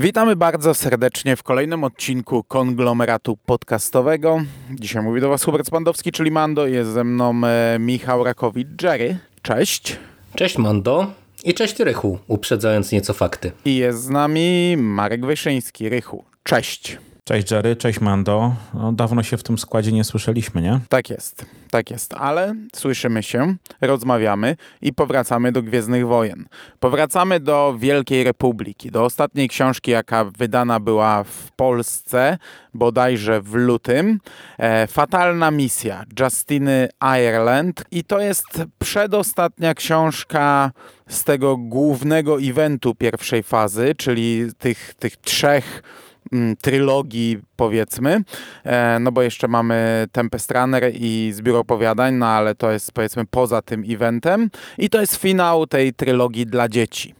Witamy bardzo serdecznie w kolejnym odcinku konglomeratu podcastowego. Dzisiaj mówi do Was Hubert Spandowski, czyli Mando. Jest ze mną e, Michał Rakowicz-Jerry. Cześć. Cześć Mando. I cześć Rychu, uprzedzając nieco fakty. I jest z nami Marek Wyszyński. Rychu, cześć. Cześć Jerry, cześć Mando. No, dawno się w tym składzie nie słyszeliśmy, nie? Tak jest, tak jest, ale słyszymy się, rozmawiamy i powracamy do Gwiezdnych Wojen. Powracamy do Wielkiej Republiki, do ostatniej książki, jaka wydana była w Polsce, bodajże w lutym. E, Fatalna misja Justiny Ireland i to jest przedostatnia książka z tego głównego eventu pierwszej fazy, czyli tych, tych trzech trylogii, powiedzmy, e, no bo jeszcze mamy Tempest Runner i Zbiór opowiadań, no ale to jest powiedzmy poza tym eventem i to jest finał tej trylogii dla dzieci,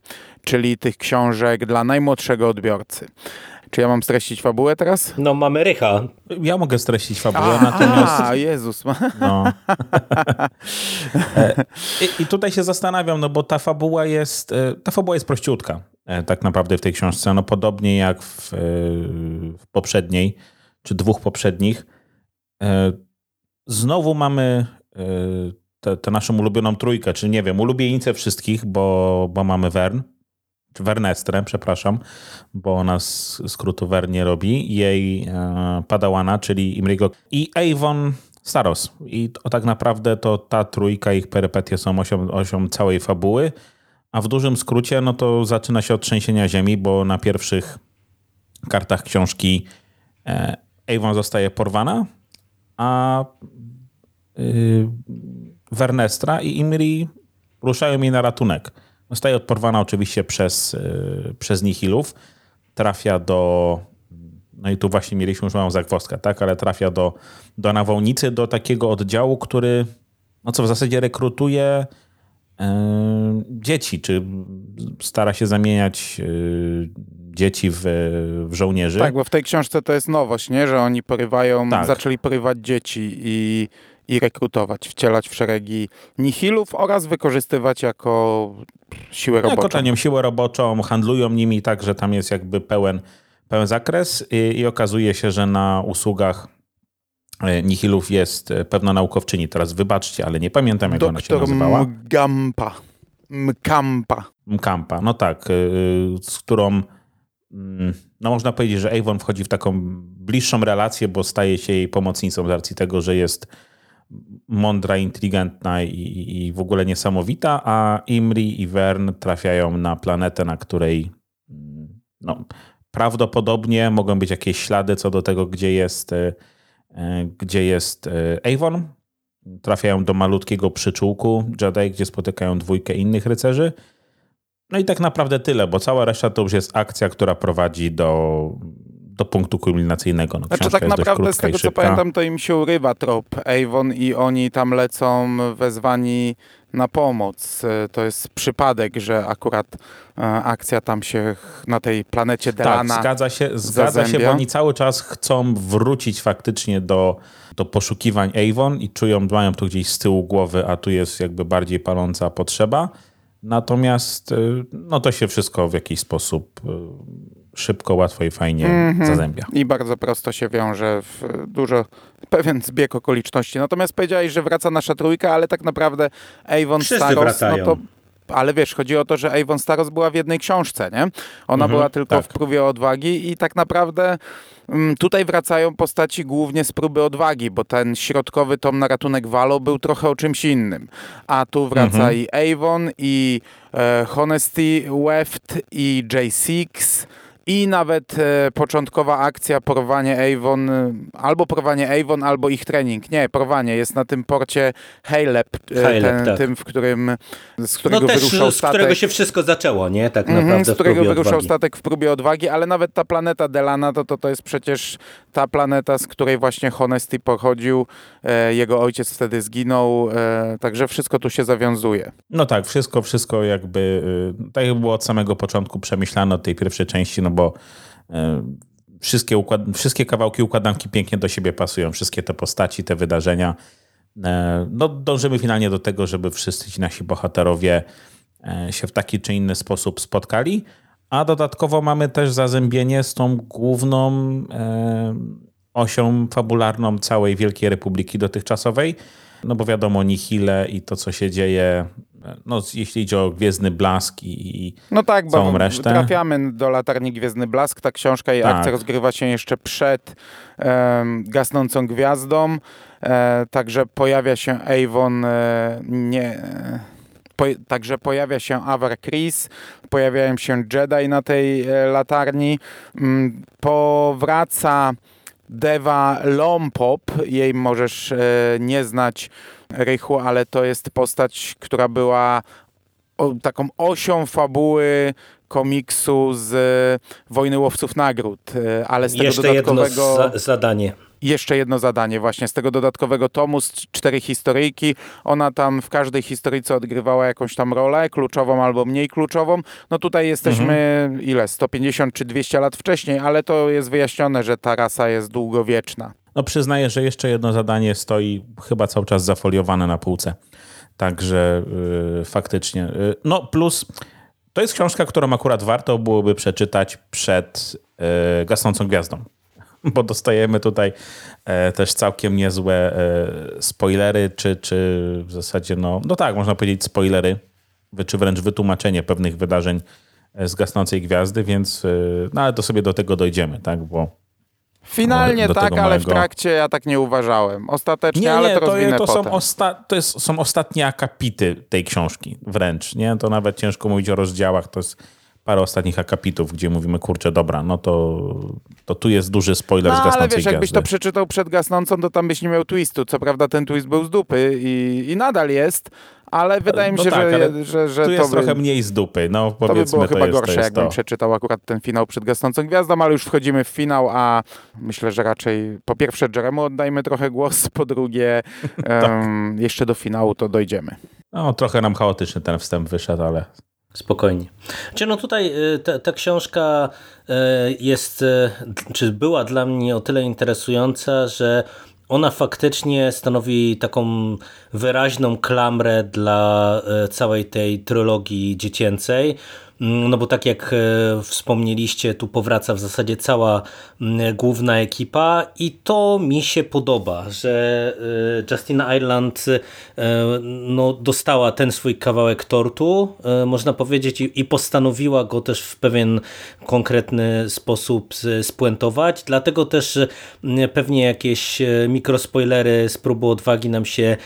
czyli tych książek dla najmłodszego odbiorcy. Czy ja mam streścić fabułę teraz? No mamy Rycha. Ja mogę streścić fabułę, a, natomiast... A, Jezus. No. E, I, I, tutaj się zastanawiam, no bo ta fabuła jest, e, ta fabuła jest prościutka. E, tak naprawdę w tej książce. No podobnie jak w, w poprzedniej, czy dwóch poprzednich. Znowu mamy tę naszą ulubioną trójkę, czy nie wiem, ulubienicę wszystkich, bo, bo mamy Wern, Wernestrę, przepraszam, bo ona skrótu Wern nie robi, jej Padałana, czyli Imrigo i Avon Staros. I to, tak naprawdę to ta trójka, ich perypetie są osią, osią całej fabuły. A w dużym skrócie, no to zaczyna się od trzęsienia ziemi, bo na pierwszych kartach książki e, Avon zostaje porwana, a yy, Wernestra i Imri ruszają jej na ratunek. Zostaje odporwana oczywiście przez, yy, przez Nihilów. Trafia do. No i tu właśnie mieliśmy już małą zagwozdkę, tak? Ale trafia do, do nawałnicy, do takiego oddziału, który no co w zasadzie rekrutuje dzieci, czy stara się zamieniać e, dzieci w, w, żołnierzy. Tak, bo w tej książce to jest nowość, nie? że oni porywają, tak. zaczęli porywać dzieci i, i rekrutować, wcielać w szeregi nihilów oraz wykorzystywać jako siłę roboczą. Jako siłę roboczą, handlują nimi tak, że tam jest jakby pełen, pełen zakres i, i okazuje się, że na usługach E, Nihilów jest e, pewna naukowczyni. Teraz wybaczcie, ale nie pamiętam, jak Doktor ona się nazywała. Mgampa. Mkampa. Mkampa, no tak, e, z którą mm, no można powiedzieć, że Avon wchodzi w taką bliższą relację, bo staje się jej pomocnicą z racji tego, że jest mądra, inteligentna i, i w ogóle niesamowita, a Imri i Vern trafiają na planetę, na której mm, no, prawdopodobnie mogą być jakieś ślady co do tego, gdzie jest E, gdzie jest e, Avon. Trafiają do malutkiego przyczółku Jedi, gdzie spotykają dwójkę innych rycerzy. No i tak naprawdę tyle, bo cała reszta to już jest akcja, która prowadzi do, do punktu kulminacyjnego. No, znaczy tak naprawdę z tego co pamiętam, to im się urywa trop Avon i oni tam lecą wezwani na pomoc. To jest przypadek, że akurat e, akcja tam się na tej planecie Delana Tak, zgadza się, zgadza się, bo oni cały czas chcą wrócić faktycznie do, do poszukiwań Avon i czują, mają tu gdzieś z tyłu głowy, a tu jest jakby bardziej paląca potrzeba. Natomiast e, no to się wszystko w jakiś sposób szybko, łatwo i fajnie mm -hmm. zazębia. I bardzo prosto się wiąże w dużo, pewien zbieg okoliczności. Natomiast powiedziałeś, że wraca nasza trójka, ale tak naprawdę Avon Wszyscy Staros, wracają. no to ale wiesz, chodzi o to, że Avon Staros była w jednej książce, nie? Ona mhm, była tylko tak. w próbie odwagi i tak naprawdę mm, tutaj wracają postaci głównie z próby odwagi, bo ten środkowy tom na ratunek Valo był trochę o czymś innym. A tu wraca mhm. i Avon, i e, Honesty Weft, i J6, i nawet e, początkowa akcja porwanie Avon, e, albo porwanie Avon, albo ich trening. Nie, porwanie jest na tym porcie Halep, e, ten, tak. tym, w którym, z którego no też, wyruszał statek. z którego się wszystko zaczęło, nie? Tak mhm, naprawdę Z którego wyruszał odwagi. statek w próbie odwagi, ale nawet ta planeta Delana, to, to, to jest przecież ta planeta, z której właśnie Honesty pochodził. E, jego ojciec wtedy zginął, e, także wszystko tu się zawiązuje. No tak, wszystko, wszystko jakby, e, tak jak było od samego początku przemyślane od tej pierwszej części, no bo wszystkie, układ, wszystkie kawałki układanki pięknie do siebie pasują, wszystkie te postaci, te wydarzenia. No, dążymy finalnie do tego, żeby wszyscy ci nasi bohaterowie się w taki czy inny sposób spotkali. A dodatkowo mamy też zazębienie z tą główną e, osią fabularną całej Wielkiej Republiki dotychczasowej, no bo wiadomo Nihile i to, co się dzieje, no, jeśli idzie o Gwiezdny Blask i No tak, całą bo resztę. trafiamy do Latarni Gwiezdny Blask. Ta książka i Tak. akcja rozgrywa się jeszcze przed em, Gasnącą Gwiazdą. E, także pojawia się Avon, e, nie... Po, także pojawia się Avar Chris, pojawiają się Jedi na tej e, latarni. Mm, powraca Deva Lompop. Jej możesz e, nie znać, Rychu, ale to jest postać, która była taką osią fabuły komiksu z e, Wojny Łowców Nagród, ale z tego Jeszcze jedno dodatkowego... za zadanie. Jeszcze jedno zadanie właśnie z tego dodatkowego tomu, z cztery historyjki. Ona tam w każdej historyjce odgrywała jakąś tam rolę, kluczową albo mniej kluczową. No tutaj jesteśmy, ile, 150 czy 200 lat wcześniej, ale to jest wyjaśnione, że ta rasa jest długowieczna. No przyznaję, że jeszcze jedno zadanie stoi chyba cały czas zafoliowane na półce. Także yy, faktycznie. Yy, no plus to jest książka, którą akurat warto byłoby przeczytać przed yy, Gasnącą Gwiazdą. Bo dostajemy tutaj e, też całkiem niezłe e, spoilery, czy, czy w zasadzie, no, no tak, można powiedzieć spoilery, czy wręcz wytłumaczenie pewnych wydarzeń e, z Gasnącej Gwiazdy, więc yy, no ale to sobie do tego dojdziemy, tak, bo Finalnie tak, ale w małego- trakcie ja tak nie uważałem. Ostatecznie, Nie, ale nie, to to, to, są, osta- to jest, są ostatnie akapity tej książki, wręcz. Nie? To nawet ciężko mówić o rozdziałach, to jest parę ostatnich akapitów, gdzie mówimy, kurczę, dobra, no to, to tu jest duży spoiler z No ale gasnącej wiesz, jakbyś to przeczytał przed gasnącą, to tam byś nie miał twistu. Co prawda ten twist był z dupy i, i nadal jest, ale wydaje mi No się, tak, że, ale że, że Tu to jest by, trochę mniej z dupy, no to by było chyba jest, gorsze, to jakbym to. przeczytał akurat ten finał przed gasnącą gwiazdą, ale już wchodzimy w finał, a myślę, że raczej po pierwsze Jeremu oddajmy trochę głos, po drugie Tak. em, jeszcze do finału to dojdziemy. No trochę nam chaotyczny ten wstęp wyszedł, ale Spokojnie. Czy no tutaj y, ta, ta książka y, jest, y, czy była dla mnie o tyle interesująca, że ona faktycznie stanowi taką wyraźną klamrę dla całej tej trylogii dziecięcej. No bo tak jak e, wspomnieliście, tu powraca w zasadzie cała główna ekipa i to mi się podoba, że e, Justina Ireland e, no, dostała ten swój kawałek tortu, można powiedzieć, i postanowiła go też w pewien konkretny sposób spuentować. Dlatego też pewnie jakieś mikrospoilery z próbu odwagi nam się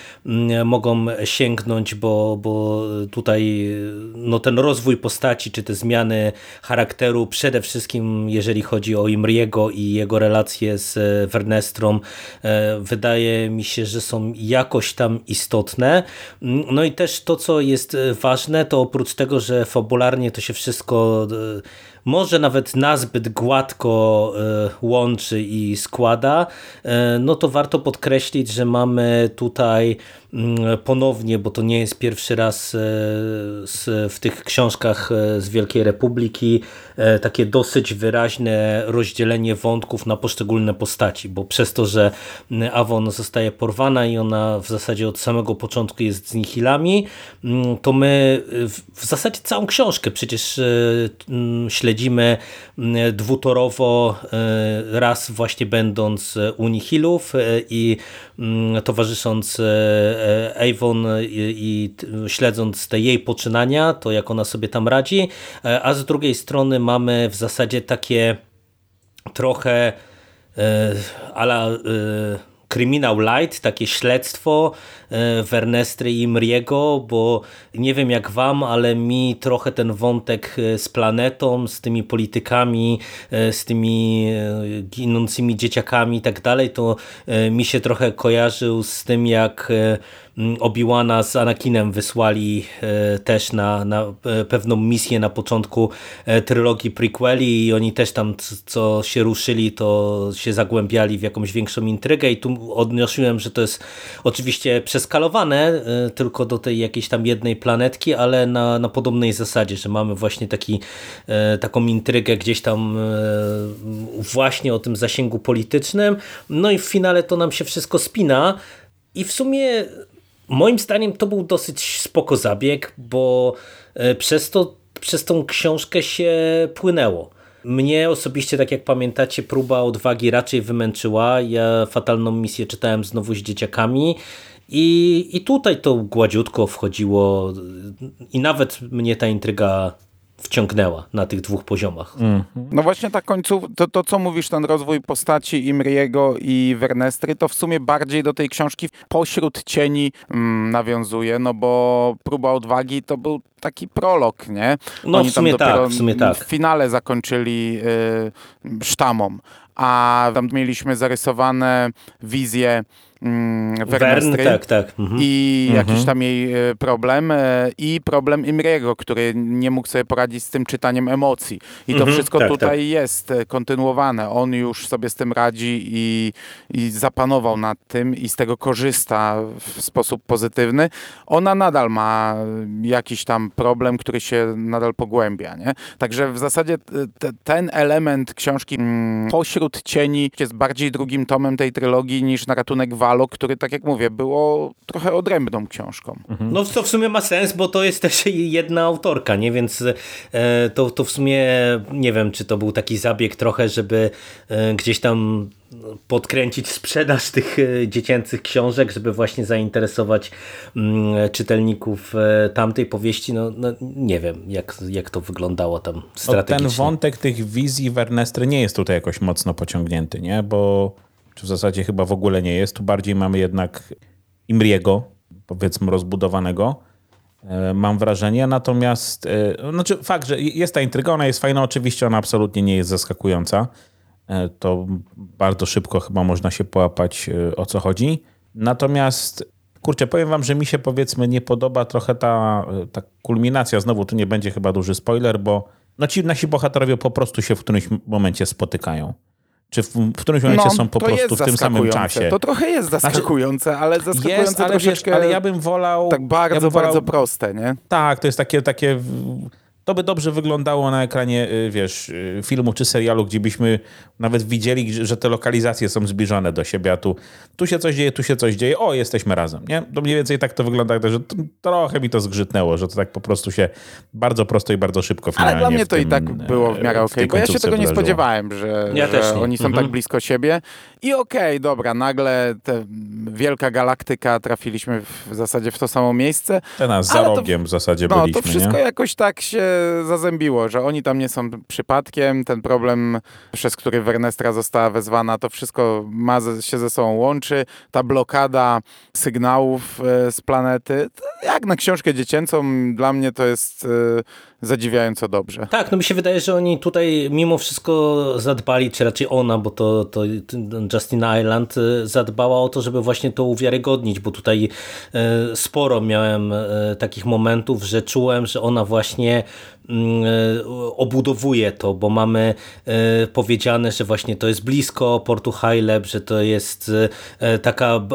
mogą sięgnąć, bo, bo tutaj no, ten rozwój postaci, czy te zmiany charakteru, przede wszystkim jeżeli chodzi o Imriego i jego relacje z e, Vernestrą, e, wydaje mi się, że są jakoś tam istotne. Mm, No i też to, co jest e, ważne, to oprócz tego, że fabularnie to się wszystko e, może nawet nazbyt gładko e, łączy i składa, e, no to warto podkreślić, że mamy tutaj mm, ponownie, bo to nie jest pierwszy raz e, w tych książkach z Wielkiej Republiki, takie dosyć wyraźne rozdzielenie wątków na poszczególne postaci, bo przez to, że mm, Avon zostaje porwana i ona w zasadzie od samego początku jest z Nihilami, mm, to my w, zasadzie całą książkę przecież mm, śledzimy mm, dwutorowo, e, raz właśnie będąc e, u Nihilów e, i mm, towarzysząc Avon i, śledząc te jej poczynania, to jak ona sobie tam radzi, a z drugiej strony mamy w zasadzie takie trochę ala Criminal Light, takie śledztwo e, Wernestry i Imriego, bo nie wiem jak wam, ale mi trochę ten wątek e, z planetą, z tymi politykami, e, z tymi ginącymi dzieciakami i tak dalej, to mi się trochę kojarzył z tym jak Obi-Wana z Anakinem wysłali e, też na, na e, pewną misję na początku e, trylogii prequeli i oni też tam co się ruszyli, to się zagłębiali w jakąś większą intrygę i tu odniosłem, że to jest oczywiście przeskalowane tylko do tej jakiejś tam jednej planetki, ale na, na podobnej zasadzie, że mamy właśnie taki, taką intrygę gdzieś tam właśnie o tym zasięgu politycznym, no i w finale to nam się wszystko spina i w sumie Moim zdaniem to był dosyć spoko zabieg, bo e, przez to przez tą książkę się płynęło. Mnie osobiście, tak jak pamiętacie, próba odwagi raczej wymęczyła. Ja fatalną misję czytałem znowu z dzieciakami. I, I tutaj to gładziutko wchodziło i nawet mnie ta intryga wciągnęła na tych dwóch poziomach. Mm. No właśnie ta końców, to, to co mówisz, ten rozwój postaci Imriego i Wernestry, to w sumie bardziej do tej książki pośród cieni mm, nawiązuje, no bo próba odwagi to był taki prolog, nie? No Oni w sumie tak, w sumie tak. W finale zakończyli y, sztamą, a tam mieliśmy zarysowane wizje mm, Wernestry tak, tak. Mhm. i mhm. jakiś tam jej e, problem e, i problem Imriego, który nie mógł sobie poradzić z tym czytaniem emocji. I to mhm. wszystko tak, tutaj tak. jest e, kontynuowane. On już sobie z tym radzi i, i zapanował nad tym i z tego korzysta w sposób pozytywny. Ona nadal ma jakiś tam problem, który się nadal pogłębia. Nie? Także w zasadzie te, ten element książki mm, Pośród cieni jest bardziej drugim tomem tej trylogii niż na ratunek Wal który, tak jak mówię, było trochę odrębną książką. Mhm. No to w sumie ma sens, bo to jest też jedna autorka, nie? Więc e, to, to w sumie nie wiem, czy to był taki zabieg trochę, żeby e, gdzieś tam podkręcić sprzedaż tych e, dziecięcych książek, żeby właśnie zainteresować mm, czytelników e, tamtej powieści. No, no, nie wiem, jak, jak to wyglądało tam strategicznie. ten wątek tych wizji Wernestry nie jest tutaj jakoś mocno pociągnięty, nie? Bo czy w zasadzie chyba w ogóle nie jest. Tu bardziej mamy jednak Imriego, powiedzmy rozbudowanego, e, mam wrażenie. Natomiast, e, znaczy fakt, że jest ta intryga, ona jest fajna, oczywiście ona absolutnie nie jest zaskakująca. E, to bardzo szybko chyba można się połapać o co chodzi. Natomiast kurczę, powiem wam, że mi się powiedzmy nie podoba trochę ta, ta kulminacja. Znowu tu nie będzie chyba duży spoiler, bo no ci nasi bohaterowie po prostu się w którymś momencie spotykają. Czy w, w którymś momencie no, są po prostu w tym samym czasie. To trochę jest znaczy, zaskakujące, znaczy, ale zaskakujące jest, ale. Wiesz, ale ja bym wolał... Tak bardzo, ja wolał, bardzo proste, nie? Tak, to jest takie, takie to by dobrze wyglądało na ekranie, y, wiesz, y, filmu czy serialu, gdzie byśmy nawet widzieli, że te lokalizacje są zbliżone do siebie, a tu, tu się coś dzieje, tu się coś dzieje, o, jesteśmy razem, nie? To mniej więcej tak to wygląda, że trochę mi to zgrzytnęło, że to tak po prostu się bardzo prosto i bardzo szybko Ale dla mnie to tym, i tak było w miarę okej, okay, bo ja się tego nie spodziewałem, że, ja że oni są mhm. tak blisko siebie i okej, okay, dobra, nagle te wielka galaktyka, trafiliśmy w zasadzie w to samo miejsce. Te nas za rogiem to, w zasadzie no, byliśmy, to wszystko nie? jakoś tak się zazębiło, że oni tam nie są przypadkiem, ten problem, przez który Wernestra została wezwana, to wszystko ma się ze sobą łączy, ta blokada sygnałów e, z planety, jak na książkę dziecięcą, dla mnie to jest e, zadziwiająco dobrze. Tak, no mi się wydaje, że oni tutaj mimo wszystko zadbali, czy raczej ona, bo to, to Justin Island e, zadbała o to, żeby właśnie to uwiarygodnić, bo tutaj sporo miałem takich momentów, że czułem, że ona właśnie obudowuje to, bo mamy e, powiedziane, że właśnie to jest blisko portu Hajleb, że to jest e, taka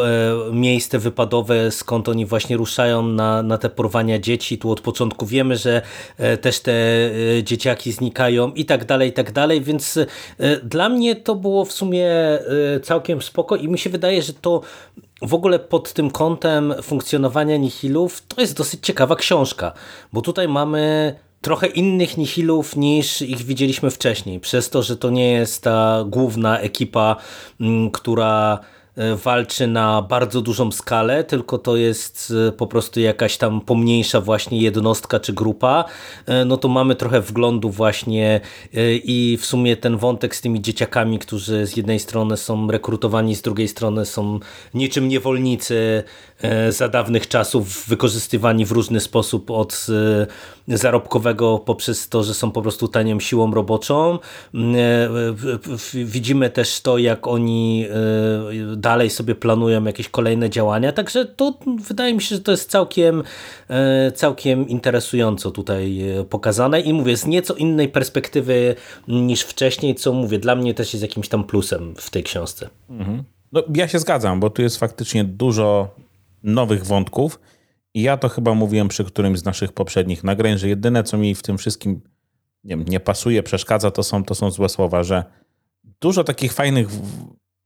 miejsce wypadowe, skąd oni właśnie ruszają na, na te porwania dzieci. Tu od początku wiemy, że też te dzieciaki znikają i tak dalej, i tak dalej, więc dla mnie to było w sumie całkiem spoko i mi się wydaje, że to w ogóle pod tym kątem funkcjonowania nihilów to jest dosyć ciekawa książka, bo tutaj mamy trochę innych nihilów niż ich widzieliśmy wcześniej, przez to, że to nie jest ta główna ekipa, mm, która E, walczy na bardzo dużą skalę, tylko to jest e, po prostu jakaś tam pomniejsza właśnie jednostka czy grupa, e, no to mamy trochę wglądu właśnie i w sumie ten wątek z tymi dzieciakami, którzy z jednej strony są rekrutowani, z drugiej strony są niczym niewolnicy za dawnych czasów, wykorzystywani w różny sposób od zarobkowego poprzez to, że są po prostu tanią siłą roboczą. Widzimy też to, jak oni dalej sobie planują jakieś kolejne działania, także to wydaje mi się, że to jest całkiem, e, całkiem interesująco tutaj e, pokazane i mówię z nieco innej perspektywy niż wcześniej, co mówię, dla mnie też jest jakimś tam plusem w tej książce. Mhm. No, ja się zgadzam, bo tu jest faktycznie dużo nowych wątków i ja to chyba mówiłem przy którymś z naszych poprzednich nagrań, że jedyne co mi w tym wszystkim nie, wiem, nie pasuje, przeszkadza, to są, to są złe słowa, że dużo takich fajnych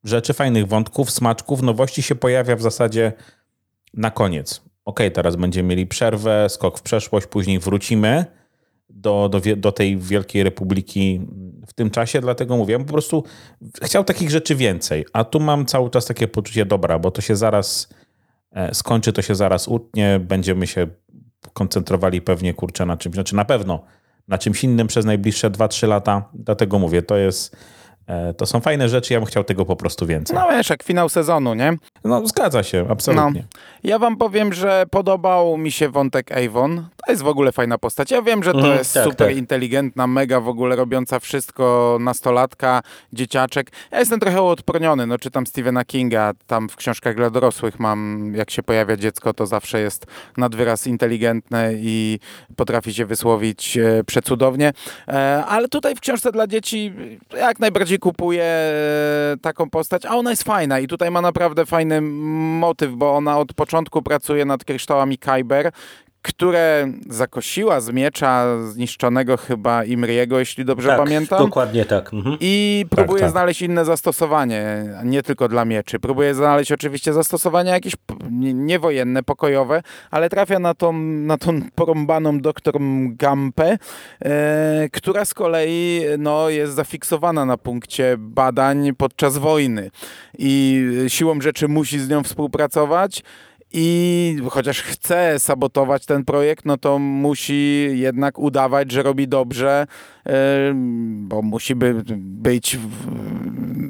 rzeczy, fajnych wątków, smaczków, nowości się pojawia w zasadzie na koniec. Ok, teraz będziemy mieli przerwę, skok w przeszłość, później wrócimy, do, do, do tej Wielkiej Republiki w tym czasie, dlatego mówię, po prostu chciał takich rzeczy więcej, a tu mam cały czas takie poczucie dobra, bo to się zaraz skończy, to się zaraz utnie, będziemy się koncentrowali pewnie, kurczę, na czymś, znaczy na pewno na czymś innym przez najbliższe 2-3 lata, dlatego mówię, to jest E, to są fajne rzeczy, ja bym chciał tego po prostu więcej. No wiesz, jak finał sezonu, nie? No zgadza się, absolutnie. No. Ja wam powiem, że podobał mi się wątek Avon. To jest w ogóle fajna postać. Ja wiem, że to mm, jest tak, super tak. inteligentna, mega w ogóle robiąca wszystko, nastolatka, dzieciaczek. Ja jestem trochę odporniony, no czytam Stephena Kinga, tam w książkach dla dorosłych mam, jak się pojawia dziecko, to zawsze jest nadwyraz inteligentne i potrafi się wysłowić e, przecudownie. E, ale tutaj w książce dla dzieci jak najbardziej bardziej kupuję e, taką postać, a ona jest fajna i tutaj ma naprawdę fajny motyw, bo ona od początku pracuje nad kryształami Kyber, które zakosiła z miecza zniszczonego chyba Imriego, jeśli dobrze tak, pamiętam. dokładnie tak. Mhm. I próbuje tak, tak. znaleźć inne zastosowanie, nie tylko dla mieczy. Próbuje znaleźć oczywiście zastosowania jakieś niewojenne, pokojowe, ale trafia na tą, na tą porąbaną doktor Gampę, e, która z kolei no, jest zafiksowana na punkcie badań podczas wojny i siłą rzeczy musi z nią współpracować i chociaż chce sabotować ten projekt, no to musi jednak udawać, że robi dobrze, bo musi by być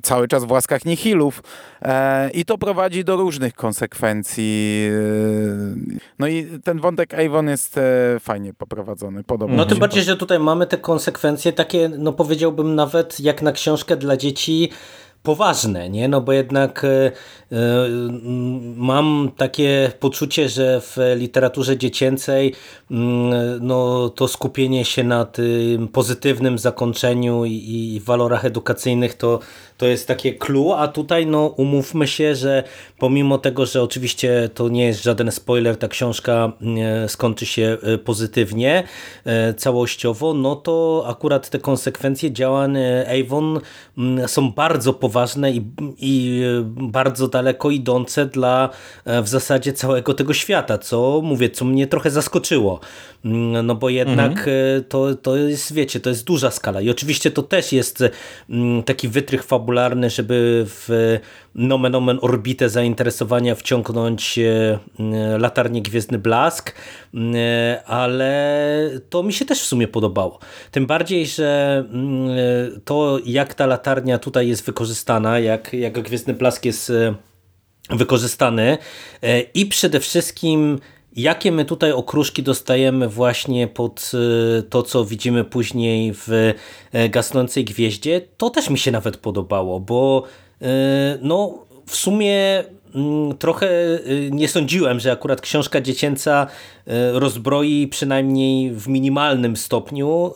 cały czas w łaskach nihilów e, i to prowadzi do różnych konsekwencji. E, no i ten wątek Avon jest e, fajnie poprowadzony, podobno. No tym bardziej, że tutaj mamy te konsekwencje takie, no powiedziałbym nawet jak na książkę dla dzieci poważne, nie? No bo jednak e, e, mam takie poczucie, że w literaturze dziecięcej no, to skupienie się na tym pozytywnym zakończeniu i, i walorach edukacyjnych to, to jest takie clue, a tutaj no umówmy się, że pomimo tego, że oczywiście to nie jest żaden spoiler, ta książka mm, skończy się e, pozytywnie całościowo, no to akurat te konsekwencje działań Avon mm, są bardzo poważne i, i bardzo daleko idące dla e, w zasadzie całego tego świata, co mówię, co mnie trochę zaskoczyło. Mm, no bo jednak mhm. E, to, to jest, wiecie, to jest duża skala i oczywiście to też jest mm, taki wytrych fabularny, żeby w nomen omen orbitę zainteresowania wciągnąć e, latarnię Gwiezdny Blask, ale to mi się też w sumie podobało. Tym bardziej, że to jak ta latarnia tutaj jest wykorzystana, jak, jak Gwiezdny Blask jest e, wykorzystany e, i przede wszystkim jakie my tutaj okruszki dostajemy właśnie pod to, co widzimy później w gasnącej gwieździe, to też mi się nawet podobało, bo no w sumie trochę y, nie sądziłem, że akurat książka dziecięca y, rozbroi przynajmniej w minimalnym stopniu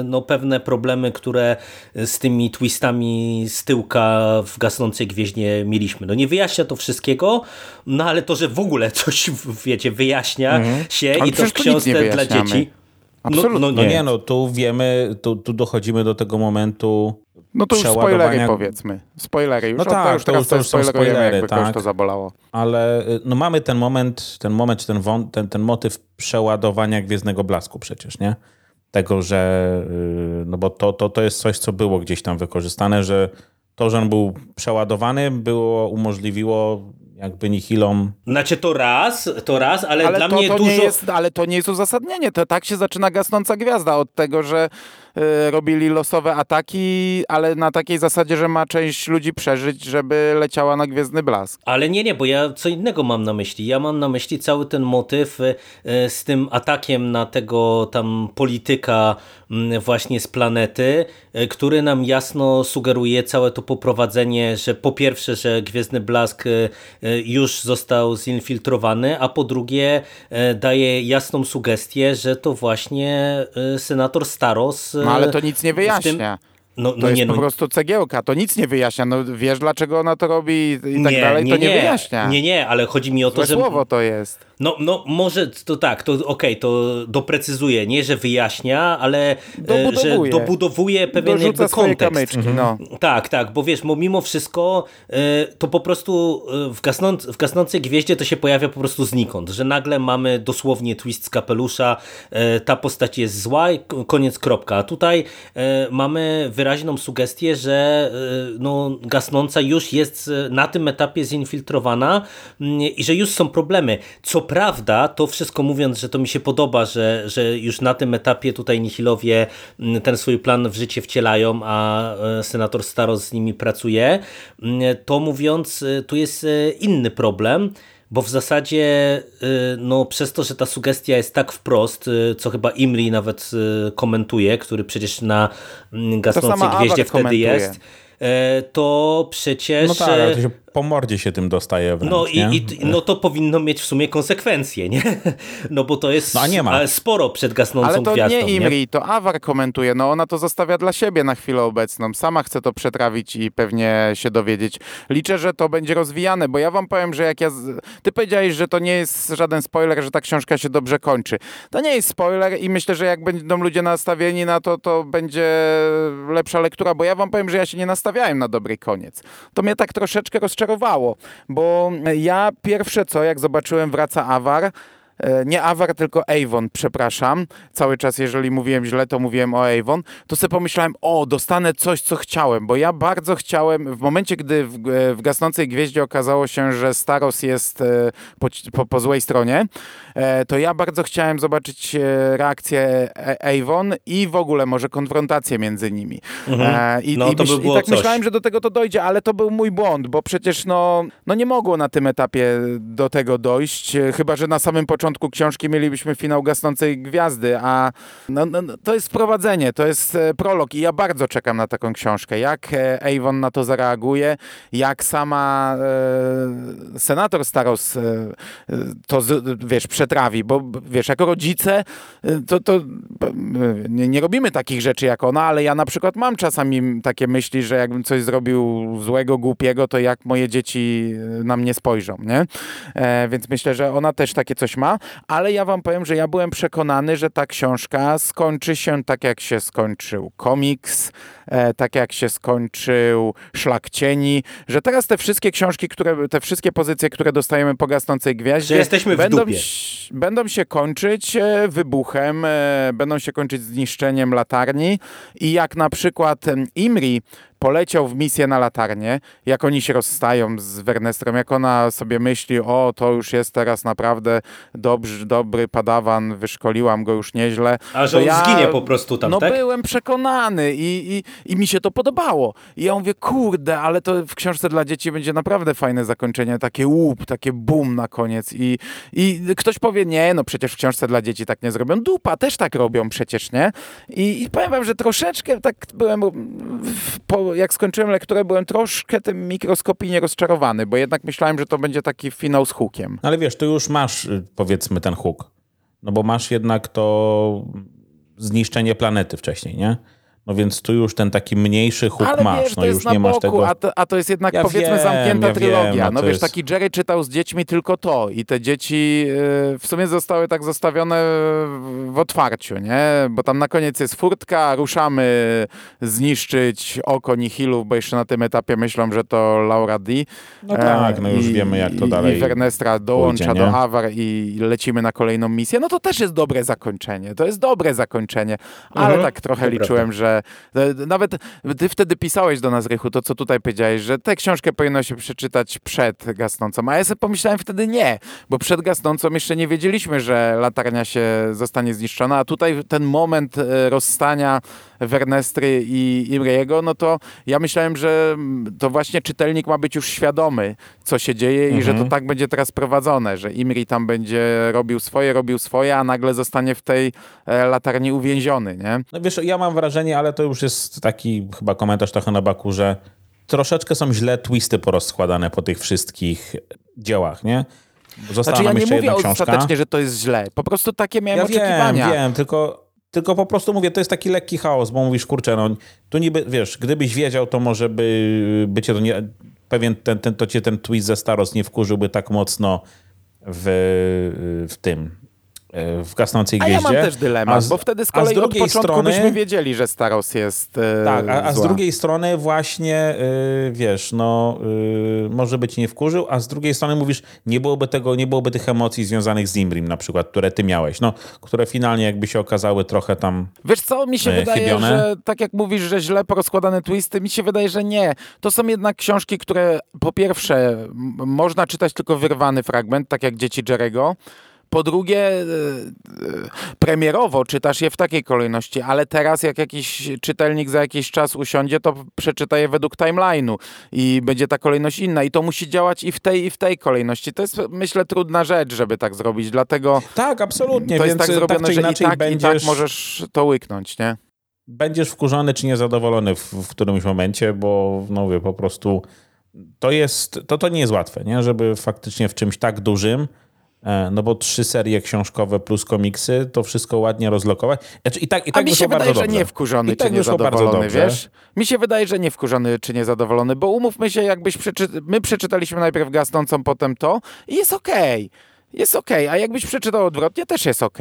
y, no, pewne problemy, które z tymi twistami z tyłka w gasnącej gwieździe mieliśmy. No nie wyjaśnia to wszystkiego, no ale to, że w ogóle coś, wiecie, wyjaśnia mhm. się ale i to w książce dla dzieci. Absolutnie. No, no, no nie, no tu wiemy, tu, tu dochodzimy do tego momentu no to już spoilery powiedzmy. Spoilery już. No tak, to już teraz to, już to spoilery, jakby tak. to zabolało. Ale y, no mamy ten moment, ten moment, ten, ten, ten motyw przeładowania Gwiezdnego Blasku przecież, nie? Tego, że y, no bo to, to, to jest coś, co było gdzieś tam wykorzystane, że to, że on był przeładowany, było, umożliwiło jakby nihilom. Znaczy to raz, to raz, ale, ale dla to, mnie to dużo... Nie jest, ale to nie jest uzasadnienie. To tak się zaczyna gasnąca gwiazda od tego, że robili losowe ataki, ale na takiej zasadzie, że ma część ludzi przeżyć, żeby leciała na Gwiezdny Blask. Ale nie, nie, bo ja co innego mam na myśli. Ja mam na myśli cały ten motyw y, z tym atakiem na tego tam polityka y, właśnie z planety, y, który nam jasno sugeruje całe to poprowadzenie, że po pierwsze, że Gwiezdny Blask y, y, już został zinfiltrowany, a po drugie daje jasną sugestię, że to właśnie senator Staros no ale to nic nie wyjaśnia. No, no to jest nie, no, po prostu cegiełka, to nic nie wyjaśnia. No wiesz, dlaczego ona to robi i tak dalej, nie, to nie, nie, wyjaśnia. Nie, nie, ale chodzi mi o to, Złe że... słowo to jest. No, no może to tak, to okej, okay, to doprecyzuje, nie, że wyjaśnia, ale dobudowuje. że dobudowuje pewien Dorzuca jakby kontekst. Kamyczki, no. Tak, tak, bo wiesz, bo mimo wszystko to po prostu w, gasnąc, w gasnącej gwieździe to się pojawia po prostu znikąd, że nagle mamy dosłownie twist z kapelusza, ta postać jest zła, koniec kropka. A tutaj mamy wyraźną sugestię, że no, gasnąca już jest na tym etapie zinfiltrowana mm, i że już są problemy. Co prawda, to wszystko mówiąc, że to mi się podoba, że, że już na tym etapie tutaj Nihilowie mm, ten swój plan w życie wcielają, a e, senator Staros z nimi pracuje, mm, to mówiąc, e, tu jest e, inny problem, bo w zasadzie no, przez to, że ta sugestia jest tak wprost, co chyba Imri nawet komentuje, który przecież na gasnącej gwieździe wtedy komentuje. jest, to przecież... No tak, ale to się po mordzie się tym dostaje wręcz, no, i, i, no to powinno mieć w sumie konsekwencje, nie? No bo to jest no, nie ma. sporo przed gasnącą Ale to gwiazdą, nie Imri, nie? to Awar komentuje, no ona to zostawia dla siebie na chwilę obecną. Sama chce to przetrawić i pewnie się dowiedzieć. Liczę, że to będzie rozwijane, bo ja wam powiem, że jak ja... Z... Ty powiedziałeś, że to nie jest żaden spoiler, że ta książka się dobrze kończy. To nie jest spoiler i myślę, że jak będą ludzie nastawieni na to, to będzie lepsza lektura, bo ja wam powiem, że ja się nie nastawiałem na dobry koniec. To mnie tak troszeczkę rozczarowało rozczarowało, bo ja pierwsze co, jak zobaczyłem Wraca Awar, nie Awar, tylko Avon, przepraszam. Cały czas, jeżeli mówiłem źle, to mówiłem o Avon. To sobie pomyślałem, o, dostanę coś, co chciałem, bo ja bardzo chciałem, w momencie, gdy w, e, w Gasnącej Gwieździe okazało się, że Staros jest e, po, po, po złej stronie, to ja bardzo chciałem zobaczyć reakcję Avon i w ogóle może konfrontację między nimi. Mhm. I, no, i, myśl, by i tak coś. myślałem, że do tego to dojdzie, ale to był mój błąd, bo przecież no, no nie mogło na tym etapie do tego dojść, chyba, że na samym początku początku książki mielibyśmy finał Gasnącej Gwiazdy, a no, no, no, to jest wprowadzenie, to jest e, prolog i ja bardzo czekam na taką książkę. Jak e, Avon na to zareaguje, jak sama e, senator Staros e, to, wiesz, przetrawi, bo wiesz, jako rodzice e, to, to nie, nie, robimy takich rzeczy jak ona, ale ja na przykład mam czasami takie myśli, że jakbym coś zrobił złego, głupiego, to jak moje dzieci na mnie spojrzą, nie? E, więc myślę, że ona też takie coś ma ale ja wam powiem, że ja byłem przekonany, że ta książka skończy się tak, jak się skończył komiks, e, tak jak się skończył Szlak Cieni, że teraz te wszystkie książki, które, te wszystkie pozycje, które dostajemy po Gasnącej Gwiaździe, jesteśmy będą, będą się kończyć e, wybuchem, e, będą się kończyć zniszczeniem latarni. I jak na przykład Imri poleciał w misję na latarnię, jak oni się rozstają z Wernestrem, jak ona sobie myśli, o to już jest teraz naprawdę dobry, dobry padawan, wyszkoliłam go już nieźle. A że on ja, zginie po prostu tam, No tak? byłem przekonany i, i, i mi się to podobało. I ja mówię, kurde, ale to w książce dla dzieci będzie naprawdę fajne zakończenie, takie łup, takie boom na koniec i, i ktoś powie, nie, no przecież w książce dla dzieci tak nie zrobią. Dupa też tak robią przecież, nie? I, i powiem wam, że troszeczkę tak byłem po, jak skończyłem lekturę, byłem troszkę tym mikroskopijnie rozczarowany, bo jednak myślałem, że to będzie taki finał z hukiem. Ale wiesz, tu już masz y, powiedzmy ten huk. No bo masz jednak to zniszczenie planety wcześniej, nie? No więc tu już ten taki mniejszy huk Ale masz, wiesz, no już nie boku, masz tego. A to, a to jest jednak ja powiedzmy wiem, zamknięta ja trylogia. Wiem, no wiesz, jest... taki Jerry czytał z dziećmi tylko to i te dzieci yy, w sumie zostały tak zostawione w otwarciu, nie? Bo tam na koniec jest furtka, ruszamy zniszczyć oko Nihilów, bo jeszcze na tym etapie myślą, że to Laura D. No tak, no już i, wiemy jak to dalej I Wernestra dołącza pójdzie, do Avar i lecimy na kolejną misję. No to też jest dobre zakończenie. To jest dobre zakończenie. Ale mhm, tak trochę liczyłem, że nawet ty wtedy pisałeś do nas, Rychu, to co tutaj powiedziałeś, że tę książkę powinno się przeczytać przed gasnącą, a ja sobie pomyślałem wtedy nie, bo przed gasnącą jeszcze nie wiedzieliśmy, że latarnia się zostanie zniszczona, a tutaj ten moment e, rozstania Wernestry i Imrejego, no to ja myślałem, że to właśnie czytelnik ma być już świadomy, co się dzieje mhm. i że to mhm. tak będzie teraz prowadzone, że Imri tam będzie robił swoje, robił swoje, a nagle zostanie w tej e, latarni uwięziony, nie? No wiesz, ja mam wrażenie, ale to już jest taki chyba komentarz trochę na baku, że troszeczkę są źle twisty porozkładane po tych wszystkich dziełach, nie? Została znaczy ja nie mówię ostatecznie, że to jest źle. Po prostu takie miałem ja oczekiwania. Wiem, wiem, tylko tylko po prostu mówię, to jest taki lekki chaos, bo mówisz, kurczę, no tu niby, wiesz, gdybyś wiedział, to może by, by cię to nie, pewien ten, ten, to cię ten twist ze Staros nie wkurzyłby tak mocno, w, w tym, w gasnącej gwieździe. A ja mam też dylemat, z, bo wtedy z kolei z od początku strony, byśmy wiedzieli, że Staros jest e, Tak, a, a z drugiej strony właśnie, e, wiesz, no może być nie wkurzył, a z drugiej strony mówisz, nie byłoby tego, nie byłoby tych emocji związanych z Imrim na przykład, które ty miałeś, no, które finalnie jakby się okazały trochę tam Wiesz co, mi się wydaje, chybione. że tak jak mówisz, że źle porozkładane twisty, mi się wydaje, że nie. To są jednak książki, które po pierwsze można czytać tylko wyrwany fragment, tak jak Dzieci Jerego, po drugie, e, e, premierowo czytasz je w takiej kolejności, ale teraz jak jakiś czytelnik za jakiś czas usiądzie, to przeczyta je według timeline'u i będzie ta kolejność inna i to musi działać i w tej, i w tej kolejności. To jest, myślę, trudna rzecz, żeby tak zrobić, dlatego... Tak, absolutnie. To jest tak zrobione, tak że i tak, będziesz... i tak możesz to łyknąć, nie? Będziesz wkurzony czy niezadowolony w, w którymś momencie, bo no wie, po prostu to jest, to, to nie jest łatwe, nie? żeby faktycznie w czymś tak dużym no bo trzy serie książkowe plus komiksy, to wszystko ładnie rozlokować. Znaczy, I tak, i tak A mi się wydaje, że nie wkurzony I czy tak niezadowolony, wiesz? Mi się wydaje, że nie wkurzony czy niezadowolony, bo umówmy się, jakbyś przeczy... my przeczytaliśmy najpierw Gasnącą, potem to i jest okej. Okay jest ok, a jakbyś przeczytał odwrotnie, też jest ok.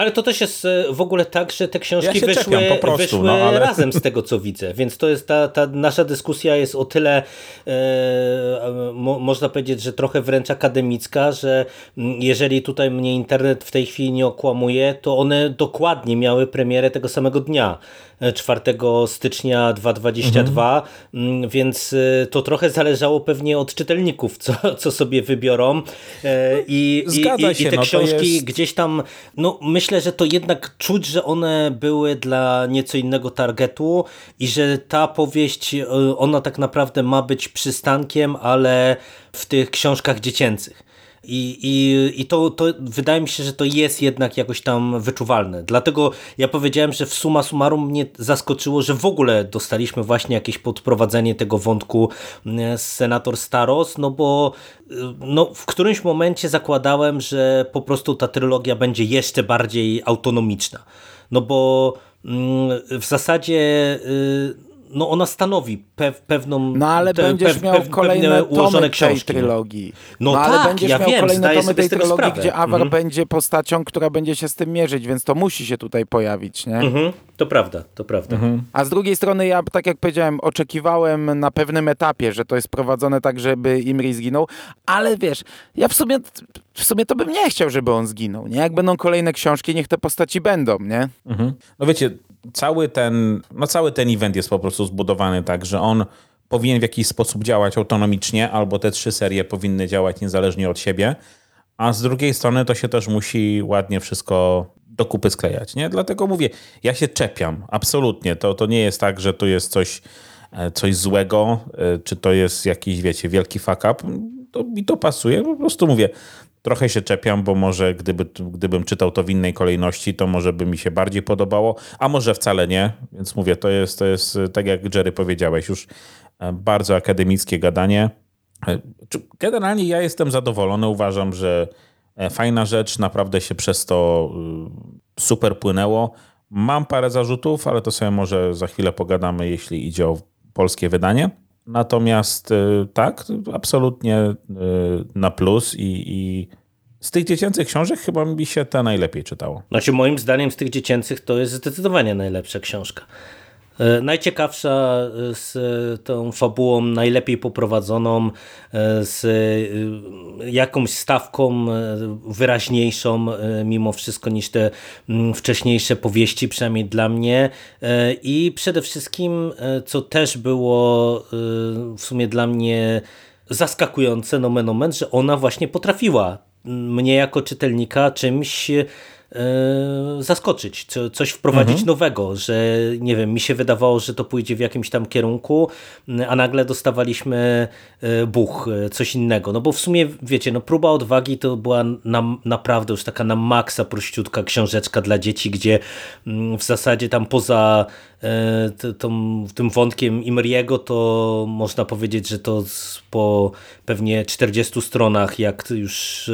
Ale to też jest e, w ogóle tak, że te książki ja wyszły, prostu, wyszły no, ale... razem z tego, co widzę. Więc to jest ta, ta nasza dyskusja jest o tyle, e, mo, można powiedzieć, że trochę wręcz akademicka, że jeżeli tutaj mnie internet w tej chwili nie okłamuje, to one dokładnie miały premierę tego samego dnia. 4 stycznia 2022, mhm. Więc y, to trochę zależało pewnie od czytelników, co, co sobie wybiorą e, i, i te no, książki jest... gdzieś tam, no myślę, że to jednak czuć, że one były dla nieco innego targetu i że ta powieść, y, ona tak naprawdę ma być przystankiem, ale w tych książkach dziecięcych. I, i, i to, to wydaje mi się, że to jest jednak jakoś tam wyczuwalne. Dlatego ja powiedziałem, że w suma summarum mnie zaskoczyło, że w ogóle dostaliśmy właśnie jakieś podprowadzenie tego wątku mm, z senator Staros, no bo y, no, w którymś momencie zakładałem, że po prostu ta trylogia będzie jeszcze bardziej autonomiczna. No bo mm, w zasadzie y, no ona stanowi pew, pewną... No ale te, będziesz pew, miał pew, kolejne tomy tej trylogii. No, no tak, ale będziesz ja miał wiem, kolejne tomy tej trylogii, sprawę. gdzie Avar mhm. będzie postacią, która będzie się z tym mierzyć, więc to musi się tutaj pojawić, nie? Mhm. To prawda, to prawda. Mhm. A z drugiej strony ja, tak jak powiedziałem, oczekiwałem na pewnym etapie, że to jest prowadzone tak, żeby Imri zginął, ale wiesz, ja w sumie, w sumie to bym nie chciał, żeby on zginął, nie? Jak będą kolejne książki, niech te postaci będą, nie? Mhm. No wiecie, cały ten, no cały ten event jest po prostu zbudowany tak, że on powinien w jakiś sposób działać autonomicznie, albo te trzy serie powinny działać niezależnie od siebie, a z drugiej strony to się też musi ładnie wszystko do kupy sklejać, nie? Dlatego mówię, ja się czepiam, absolutnie. To, to nie jest tak, że tu jest coś, e, coś złego, e, czy to jest jakiś, wiecie, wielki fuck up. To mi to pasuje, po prostu mówię, Trochę się czepiam, bo może gdyby, gdybym czytał to w innej kolejności, to może by mi się bardziej podobało, a może wcale nie. Więc mówię, to jest, to jest tak jak Jerry powiedziałeś, już e, bardzo akademickie gadanie. E, generalnie ja jestem zadowolony. Uważam, że e, fajna rzecz, naprawdę się przez to super płynęło. Mam parę zarzutów, ale to sobie może za chwilę pogadamy, jeśli idzie o polskie wydanie. Natomiast y, tak, absolutnie y, na plus i, i z tych dziecięcych książek chyba mi się te najlepiej czytało. Znaczy moim zdaniem z tych dziecięcych to jest zdecydowanie najlepsza książka. E, najciekawsza e, z tą fabułą, najlepiej poprowadzoną, e, z jakąś stawką wyraźniejszą mimo wszystko niż te mm, wcześniejsze powieści, przynajmniej dla mnie. I przede wszystkim, co też było w sumie dla mnie zaskakujące, nomen omen, że ona właśnie potrafiła mnie jako czytelnika czymś E, zaskoczyć, co, coś wprowadzić mhm. nowego, że nie wiem, mi się wydawało, że to pójdzie w jakimś tam kierunku, a nagle dostawaliśmy e, buch, e, coś innego. No bo w sumie, wiecie, no próba odwagi to była na, naprawdę już taka na maksa prościutka książeczka dla dzieci, gdzie mm, w zasadzie tam poza tą, tym wątkiem Imriego to można powiedzieć, że to po pewnie 40 stronach, jak już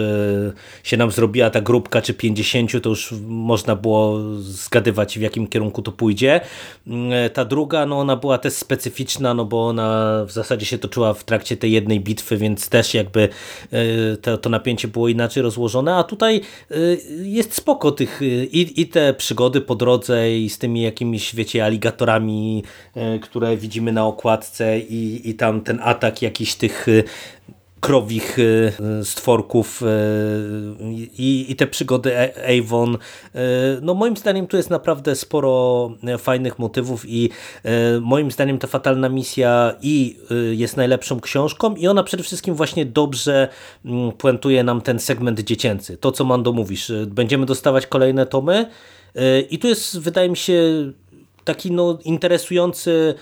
się nam zrobiła ta grupka, czy 50, to już można było zgadywać w jakim kierunku to pójdzie. Mm, ta druga, no ona była też specyficzna, no bo ona w zasadzie się toczyła w trakcie tej jednej bitwy, więc też jakby to, to napięcie było inaczej rozłożone, a tutaj jest spoko tych i, i te przygody po drodze i z tymi jakimiś, wiecie, aligatorami, które widzimy na okładce i, i tam ten atak jakiś tych krowich y, stworków i, i te przygody Avon. No moim zdaniem tu jest naprawdę sporo fajnych motywów i moim zdaniem ta fatalna misja i jest najlepszą książką i ona przede wszystkim właśnie dobrze mm, puentuje nam ten segment dziecięcy. To co Mando mówisz, będziemy dostawać kolejne tomy i tu jest wydaje mi się taki no, interesujący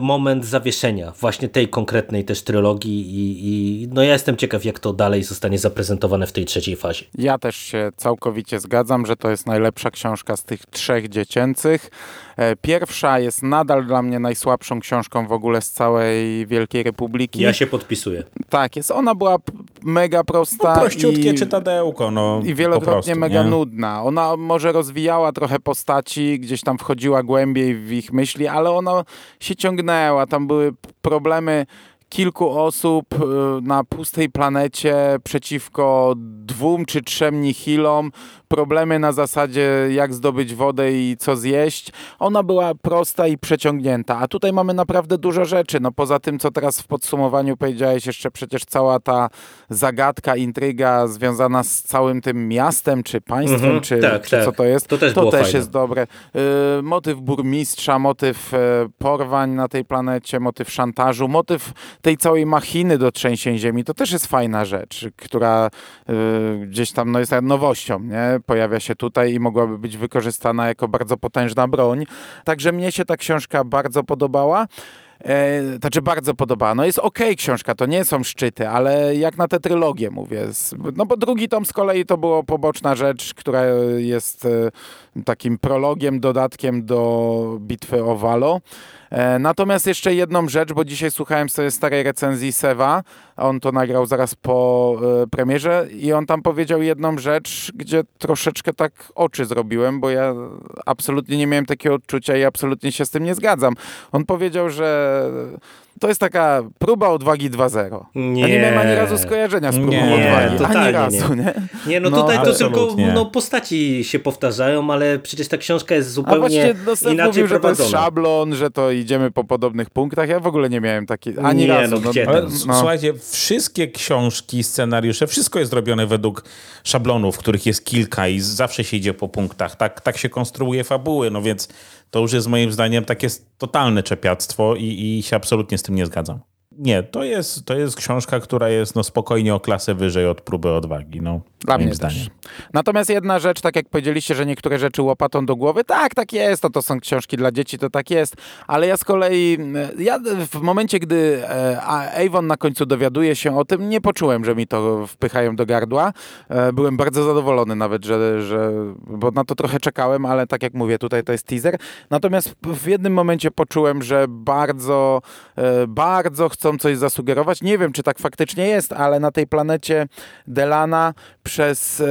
moment zawieszenia właśnie tej konkretnej też trylogii i, i, no ja jestem ciekaw jak to dalej zostanie zaprezentowane w tej trzeciej fazie. Ja też się całkowicie zgadzam, że to jest najlepsza książka z tych trzech dziecięcych. E, pierwsza jest nadal dla mnie najsłabszą książką w ogóle z całej Wielkiej Republiki. Ja się podpisuję. Tak, jest. Ona była mega prosta. No, prościutkie i, czytadełko. No, I wielokrotnie prostu, mega nie? nudna. Ona może rozwijała trochę postaci, gdzieś tam wchodziła głębiej w ich myśli, ale ona się ciągnęła. Tam były problemy kilku osób y, na pustej planecie przeciwko dwóm czy trzem nihilom, problemy na zasadzie jak zdobyć wodę i co zjeść. Ona była prosta i przeciągnięta, a tutaj mamy naprawdę dużo rzeczy. No poza tym, co teraz w podsumowaniu powiedziałeś, jeszcze przecież cała ta zagadka, intryga związana z całym tym miastem, czy państwem, mhm, czy, tak, czy tak. co to jest, to też, to też jest dobre. Y, motyw burmistrza, motyw y, porwań na tej planecie, motyw szantażu, motyw tej całej machiny do trzęsień ziemi, to też jest fajna rzecz, która y, gdzieś tam no, jest nowością, nie? Pojawia się tutaj i mogłaby być wykorzystana jako bardzo potężna broń. Także mnie się ta książka bardzo podobała. E, znaczy bardzo podobała. No jest okej okay książka, to nie są szczyty, ale jak na tę trylogię mówię. No bo drugi tom z kolei to było poboczna rzecz, która jest e, takim prologiem, dodatkiem do bitwy o Valo. E, natomiast jeszcze jedną rzecz, bo dzisiaj słuchałem sobie starej recenzji Sewa, on to nagrał zaraz po e, premierze i on tam powiedział jedną rzecz, gdzie troszeczkę tak oczy zrobiłem, bo ja absolutnie nie miałem takiego odczucia i absolutnie się z tym nie zgadzam. On powiedział, że to jest taka próba odwagi 2.0. Nie. Ja nie miałem ani razu skojarzenia z próbą nie, odwagi. Ani razu, nie? Nie, nie no, no tutaj to tylko no, postaci się powtarzają, ale przecież ta książka jest zupełnie A inaczej mówił, że to jest szablon, że to idziemy po podobnych punktach. Ja w ogóle nie miałem takiej ani nie, razu. No, no, no, Słuchajcie, wszystkie książki, scenariusze, wszystko jest zrobione według szablonów, których jest kilka i zawsze się idzie po punktach. Tak, tak się konstruuje fabuły, no więc to już jest moim zdaniem takie totalne czepiactwo i, i się absolutnie z tym nie zgadzam. Nie, to jest, to jest książka, która jest no, spokojnie o klasę wyżej od próby odwagi. No, Dla mnie zdaniem. Też. Natomiast jedna rzecz, tak jak powiedzieliście, że niektóre rzeczy łopatą do głowy, tak, tak jest, to, to są książki dla dzieci, to tak jest, ale ja z kolei, ja w momencie, gdy e, Avon na końcu dowiaduje się o tym, nie poczułem, że mi to wpychają do gardła. E, byłem bardzo zadowolony nawet, że, że bo na to trochę czekałem, ale tak jak mówię, tutaj to jest teaser. Natomiast w jednym momencie poczułem, że bardzo, e, bardzo chcą chcą coś zasugerować. Nie wiem, czy tak faktycznie jest, ale na tej planecie Delana przez e,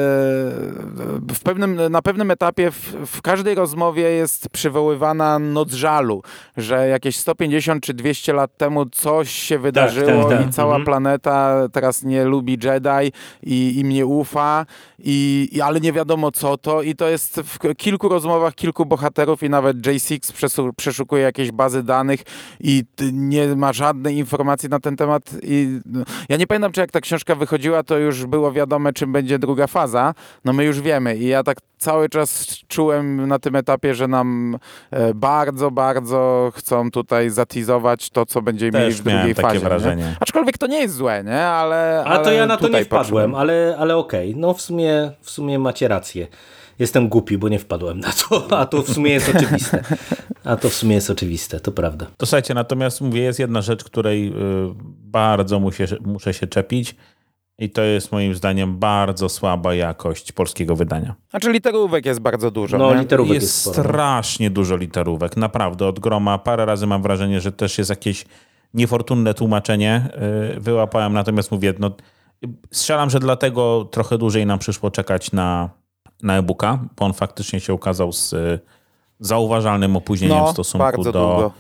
w pewnym, na pewnym etapie w, w każdej rozmowie jest przywoływana noc żalu, że jakieś 150 czy 200 lat temu coś się wydarzyło tak, tak, tak. i cała mhm. planeta teraz nie lubi Jedi i im nie ufa, i, i, ale nie wiadomo co to i to jest w kilku rozmowach kilku bohaterów i nawet J6 przeszukuje jakieś bazy danych i nie ma żadnej informacji informacji na ten temat i no, ja nie pamiętam, czy jak ta książka wychodziła, to już było wiadome, czym będzie druga faza. No my już wiemy i ja tak cały czas czułem na tym etapie, że nam e, bardzo, bardzo chcą tutaj zatizować to, co będziemy Też mieli w drugiej takie fazie. Wrażenie. Nie? Aczkolwiek to nie jest złe, nie? Ale, A to ja na to nie wpadłem, ale, ale okej. Okay. No w sumie, w sumie macie rację jestem głupi, bo nie wpadłem na to, a to w sumie jest oczywiste. A to w sumie jest oczywiste, to prawda. To słuchajcie, natomiast mówię, jest jedna rzecz, której y, bardzo muszę, muszę się czepić i to jest moim zdaniem bardzo słaba jakość polskiego wydania. A czy literówek jest bardzo dużo. No, nie? literówek jest, jest strasznie dużo literówek, naprawdę. Od groma parę razy mam wrażenie, że też jest jakieś niefortunne tłumaczenie. Y, wyłapałem, natomiast mówię, no, strzelam, że dlatego trochę dłużej nam przyszło czekać na na e-booka, bo on faktycznie się ukazał z y, zauważalnym opóźnieniem No, w stosunku do... długo.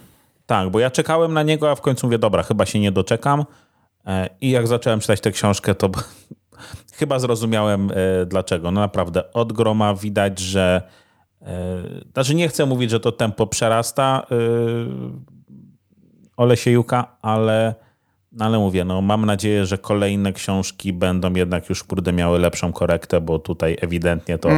Tak, bo ja czekałem na niego, a w końcu mówię, dobra, chyba się nie doczekam. E, I jak zacząłem czytać tę książkę, to chyba zrozumiałem e, dlaczego. No naprawdę, od groma widać, że e, znaczy nie chcę mówić, że to tempo przerasta Olesiejuka, ale, no ale mówię, no mam nadzieję, że kolejne książki będą jednak już kurde miały lepszą korektę, bo tutaj ewidentnie to,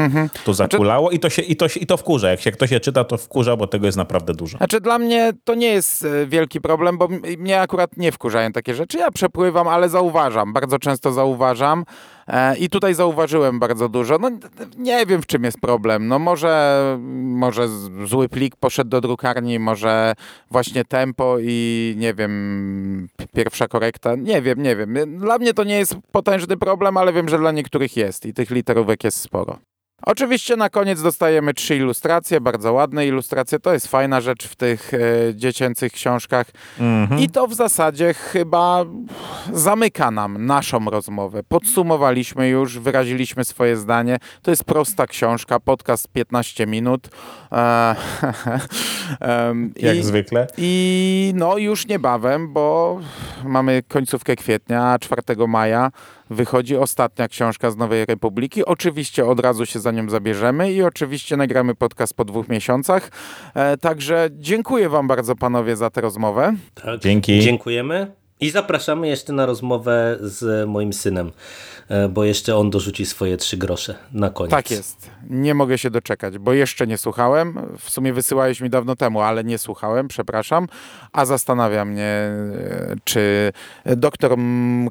to zakulało i to, się, i, to się, i to wkurza. Jak się ktoś się czyta, to wkurza, bo tego jest naprawdę dużo. Znaczy dla mnie to nie jest e, wielki problem, bo mnie akurat nie wkurzają takie rzeczy. Ja przepływam, ale zauważam, bardzo często zauważam. E, I tutaj zauważyłem bardzo dużo. No nie wiem, w czym jest problem. No może, może zły plik poszedł do drukarni, może właśnie tempo i nie wiem, pierwsza korekta. Nie wiem, nie wiem. Dla mnie to nie jest potężny problem, ale wiem, że dla niektórych jest i tych literówek jest sporo. Oczywiście na koniec dostajemy trzy ilustracje, bardzo ładne ilustracje. To jest fajna rzecz w tych e, dziecięcych książkach. I to w zasadzie chyba zamyka nam naszą rozmowę. Podsumowaliśmy już, wyraziliśmy swoje zdanie. To jest prosta książka, podcast 15 minut. E, em, Jak i- zwykle. i no już niebawem, bo mamy końcówkę kwietnia, a 4 maja wychodzi ostatnia książka z Nowej Republiki. Oczywiście od razu się za nią zabierzemy i oczywiście nagramy podcast po dwóch miesiącach. E, także dziękuję wam bardzo panowie za tę rozmowę. Tak, Dzięki. Dziękujemy. I zapraszamy jeszcze na rozmowę z moim synem, e, bo jeszcze on dorzuci swoje trzy grosze na koniec. Tak jest. Nie mogę się doczekać, bo jeszcze nie słuchałem. W sumie wysyłałeś mi dawno temu, ale nie słuchałem, przepraszam. A zastanawia mnie, e, czy doktor M-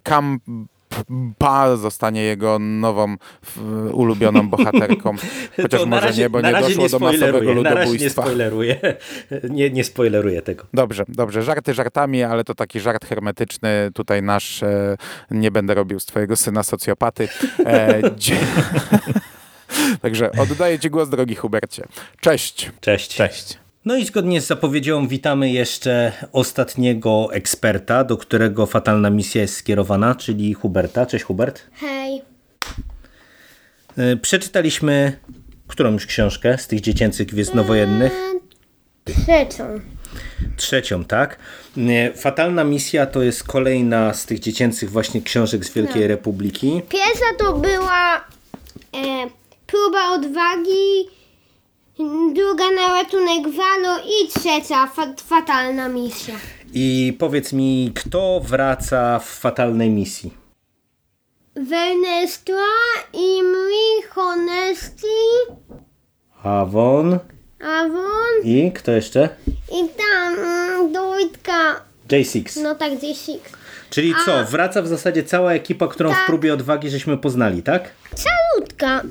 Kampa zostanie jego nową f- ulubioną bohaterką. Chociaż może razie- nie, bo nie doszło do masowego razie nie ludobójstwa. spoileruję. Nie, nie spoileruję tego. Dobrze, dobrze. Żarty żartami, ale to taki żart hermetyczny. Tutaj nasz, e, nie będę robił z twojego syna socjopaty. E, Także oddaję ci głos, drogi Hubercie. Cześć. Cześć. Cześć. No i zgodnie z zapowiedzią witamy jeszcze ostatniego eksperta, do którego fatalna misja jest skierowana, czyli Huberta. Cześć Hubert. Hej. E, Przeczytaliśmy którąś książkę z tych dziecięcych gwiezdnowojennych. Trzecią. Trzecią, tak? E, Fatalna misja to jest kolejna z tych dziecięcych właśnie książek z Wielkiej Republiki. Pierwsza to była e, próba odwagi, druga na ratunek Walo i trzecia fa fatalna misja. I powiedz mi, kto wraca w fatalnej misji? Vernestra, Imri, Honesty, Avon Avon i kto jeszcze? i tam mm, Dojtka, J6. no tak gdzieś ich. Czyli co, wraca w zasadzie cała ekipa, którą w Tak. próbie odwagi żeśmy poznali, tak? Calutka.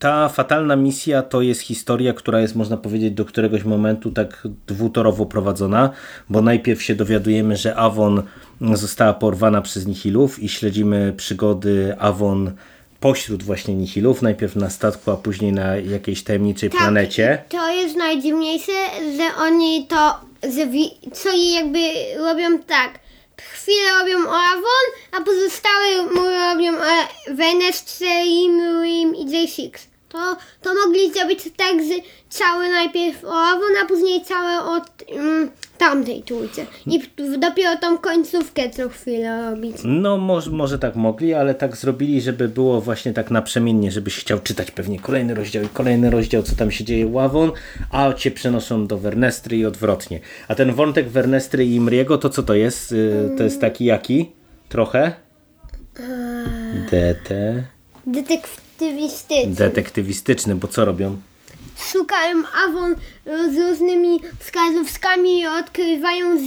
Ta fatalna misja to jest historia, która jest, można powiedzieć, do któregoś momentu tak dwutorowo prowadzona, bo najpierw się dowiadujemy, że Avon została porwana przez Nihilów i śledzimy przygody Avon pośród właśnie Nihilów, najpierw na statku, a później na jakiejś tajemniczej planecie. To jest najdziwniejsze, że oni to, że co i jakby robią tak. Chwilę robią o Avon, a pozostałe mu robią o Venestrze, Imrim i J6. To, to mogli zrobić tak, że całe najpierw o Avon, a później całe o mm, tamtej trójce. I dopiero tą końcówkę co chwilę robić. No może, może tak mogli, ale tak zrobili, żeby było właśnie tak naprzemiennie, żebyś chciał czytać pewnie kolejny rozdział i kolejny rozdział, co tam się dzieje u Avon, a cię przenoszą do Wernestry i odwrotnie. A ten wątek Wernestry i Imriego, to co to jest? Y, To jest taki jaki? Trochę? DT. Detektywistyczny. Detektywistyczny, bo co robią? Szukają Avon z różnymi wskazówkami i odkrywają, że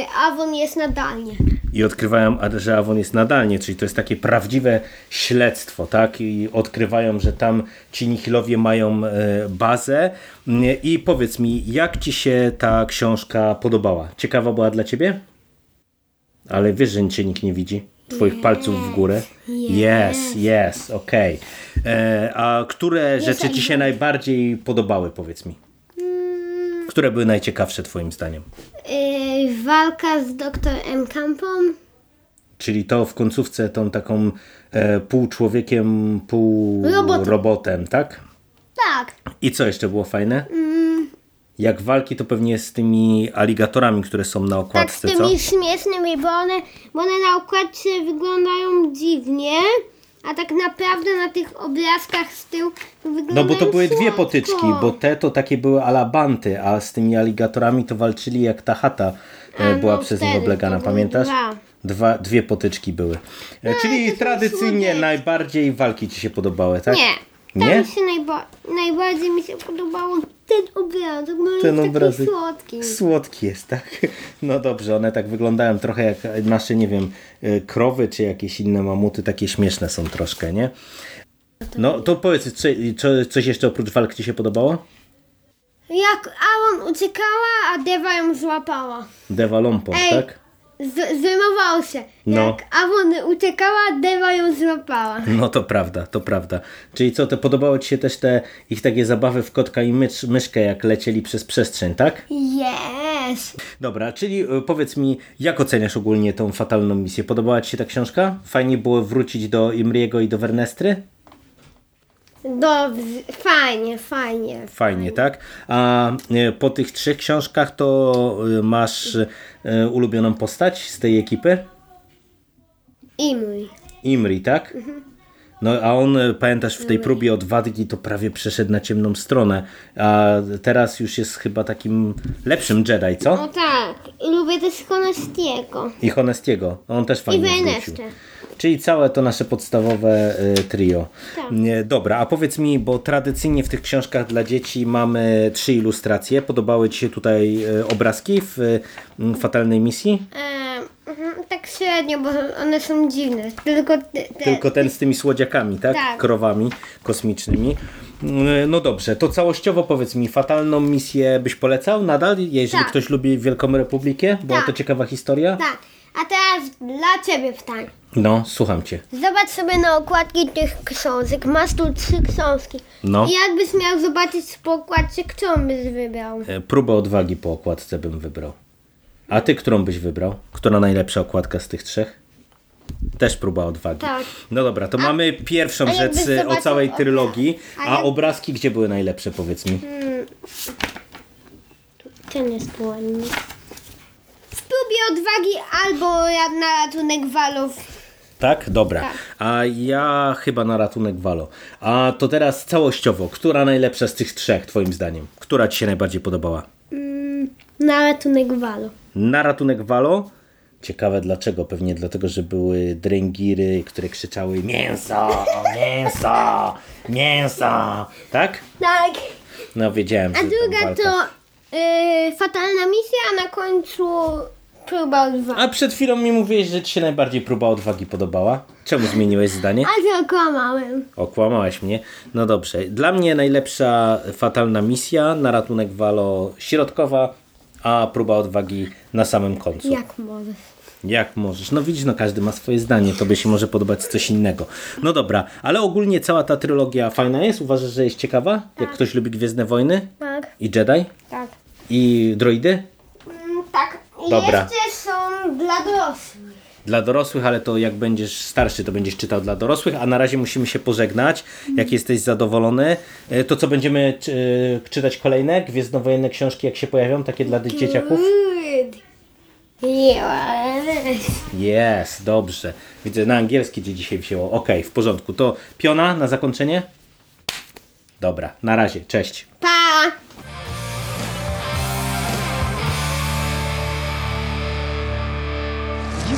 y, Avon jest nadalnie. i odkrywają, że Avon jest nadalnie, czyli to jest takie prawdziwe śledztwo, tak? I odkrywają, że tam ci Nihilowie mają e, bazę. I powiedz mi, jak ci się ta książka podobała? Ciekawa była dla ciebie? Ale wiesz, że cię nikt nie widzi? Twoich palców w górę? Yes, yes, okej. E, A które rzeczy ci się najbardziej podobały, powiedz mi? Które były najciekawsze twoim zdaniem? Y, walka z doktor M. Campą. Czyli to w końcówce tą taką e, pół człowiekiem, pół Robotem. robotem, tak? tak. I co jeszcze było fajne? Jak walki, to pewnie z tymi aligatorami, które są na Tak, z okładce, co? tymi śmiesznymi, bo one, bo one na okładce wyglądają dziwnie, a tak naprawdę na tych obrazkach z tyłu to wyglądają No bo to były dwie słodko. potyczki, bo te to takie były alabanty, a z tymi aligatorami to walczyli jak ta chata e, A, była no przez nich wtedy oblegana, to były pamiętasz? dwa. Dwa, dwie potyczki były. E, Czyli to są tradycyjnie najbardziej walki ci się podobały, tak? Nie. Tam Nie? mi się najba- najbardziej mi się podobało ten obrazek, on Ten jest obrazek. taki słodki. Słodki jest, tak? No dobrze, one tak wyglądają trochę jak nasze, nie wiem, e, krowy czy jakieś inne mamuty, takie śmieszne są troszkę, nie? No to powiedz, co, co, coś jeszcze oprócz walk ci się podobało? Jak Aaron uciekała, a Deva ją złapała. Deva Lompon, tak? Z- Zrymował się. No. Jak Aaron uciekała, Deva ją złapała. No to prawda, to prawda. Czyli co, to podobało ci się też te ich takie zabawy w kotka i mysz, myszkę, jak lecieli przez przestrzeń, tak? Yes. Dobra, czyli y, powiedz mi, jak oceniasz ogólnie tą fatalną misję? Podobała ci się ta książka? Fajnie było wrócić do Imriego i do Wernestry? Dobrze, fajnie, fajnie. Fajnie, tak? A y, po tych trzech książkach to y, masz y, ulubioną postać z tej ekipy? I mój. Imri, tak? No a on, y, pamiętasz, w tej próbie odwagi to prawie przeszedł na ciemną stronę, a teraz już jest chyba takim lepszym Jedi, co? O tak, i lubię też Konestiego. I Honestiego, on też I fajnie wrócił. Wejneszcze. Czyli całe to nasze podstawowe y, trio. Tak. Dobra, a powiedz mi, bo tradycyjnie w tych książkach dla dzieci mamy trzy ilustracje. Podobały Ci się tutaj y, obrazki w Fatalnej Misji? E, tak średnio, bo one są dziwne. Tylko te, Tylko ten z tymi słodziakami, tak? Tak. Krowami kosmicznymi. Y, No dobrze, to całościowo powiedz mi, Fatalną Misję byś polecał nadal, jeżeli Tak. ktoś lubi Wielką Republikę? Była Tak. to ciekawa historia? Tak, a teraz dla Ciebie pytanie. No, słucham Cię. Zobacz sobie na okładki tych książek. Masz tu trzy książki. No. I jakbyś miał zobaczyć po okładce, którą byś wybrał? E, Próbę odwagi po okładce bym wybrał. A ty którą byś wybrał? Która najlepsza okładka z tych trzech? Też próba odwagi. Tak. No dobra, to mamy pierwszą a rzecz o całej trylogii. a A jak- obrazki gdzie były najlepsze, powiedz mi? Ten jest ładny. W próbie odwagi albo ja na ratunek walów. Tak? Dobra. Tak. A ja chyba na ratunek Walo. A to teraz całościowo, która najlepsza z tych trzech, twoim zdaniem? Która ci się najbardziej podobała? Na ratunek walu. Na ratunek Walo? Ciekawe dlaczego. Pewnie dlatego, że były dręgiry, które krzyczały mięso, mięso, mięso. Tak? Tak. No wiedziałem, A druga to y, fatalna misja, a na końcu próba odwagi. A przed chwilą mi mówiłeś, że ci się najbardziej próba odwagi podobała. Czemu zmieniłeś zdanie? A zakłamałem. Okłamałaś mnie. No dobrze. Dla mnie najlepsza fatalna misja na ratunek Walo środkowa, a próba odwagi na samym końcu. Jak możesz? Jak możesz? No widzisz, no każdy ma swoje zdanie, tobie się może podobać coś innego. No dobra, ale ogólnie cała ta trylogia fajna jest? Uważasz, że jest ciekawa? Jak ktoś lubi Gwiezdne Wojny? Tak. I Jedi? Tak. I droidy? Mm, tak. I Dobra. jeszcze są dla dorosłych. Dla dorosłych, ale to jak będziesz starszy, to będziesz czytał dla dorosłych, a na razie musimy się pożegnać. Jak jesteś zadowolony, e, to co będziemy e, czytać kolejne? Gwiezdnowojenne książki, jak się pojawią, takie dla dzieciaków? Yes. Jest, dobrze. Widzę, na angielski cię dzisiaj wzięło. Okej, w porządku. To piona na zakończenie? Dobra, na razie, cześć. Pa!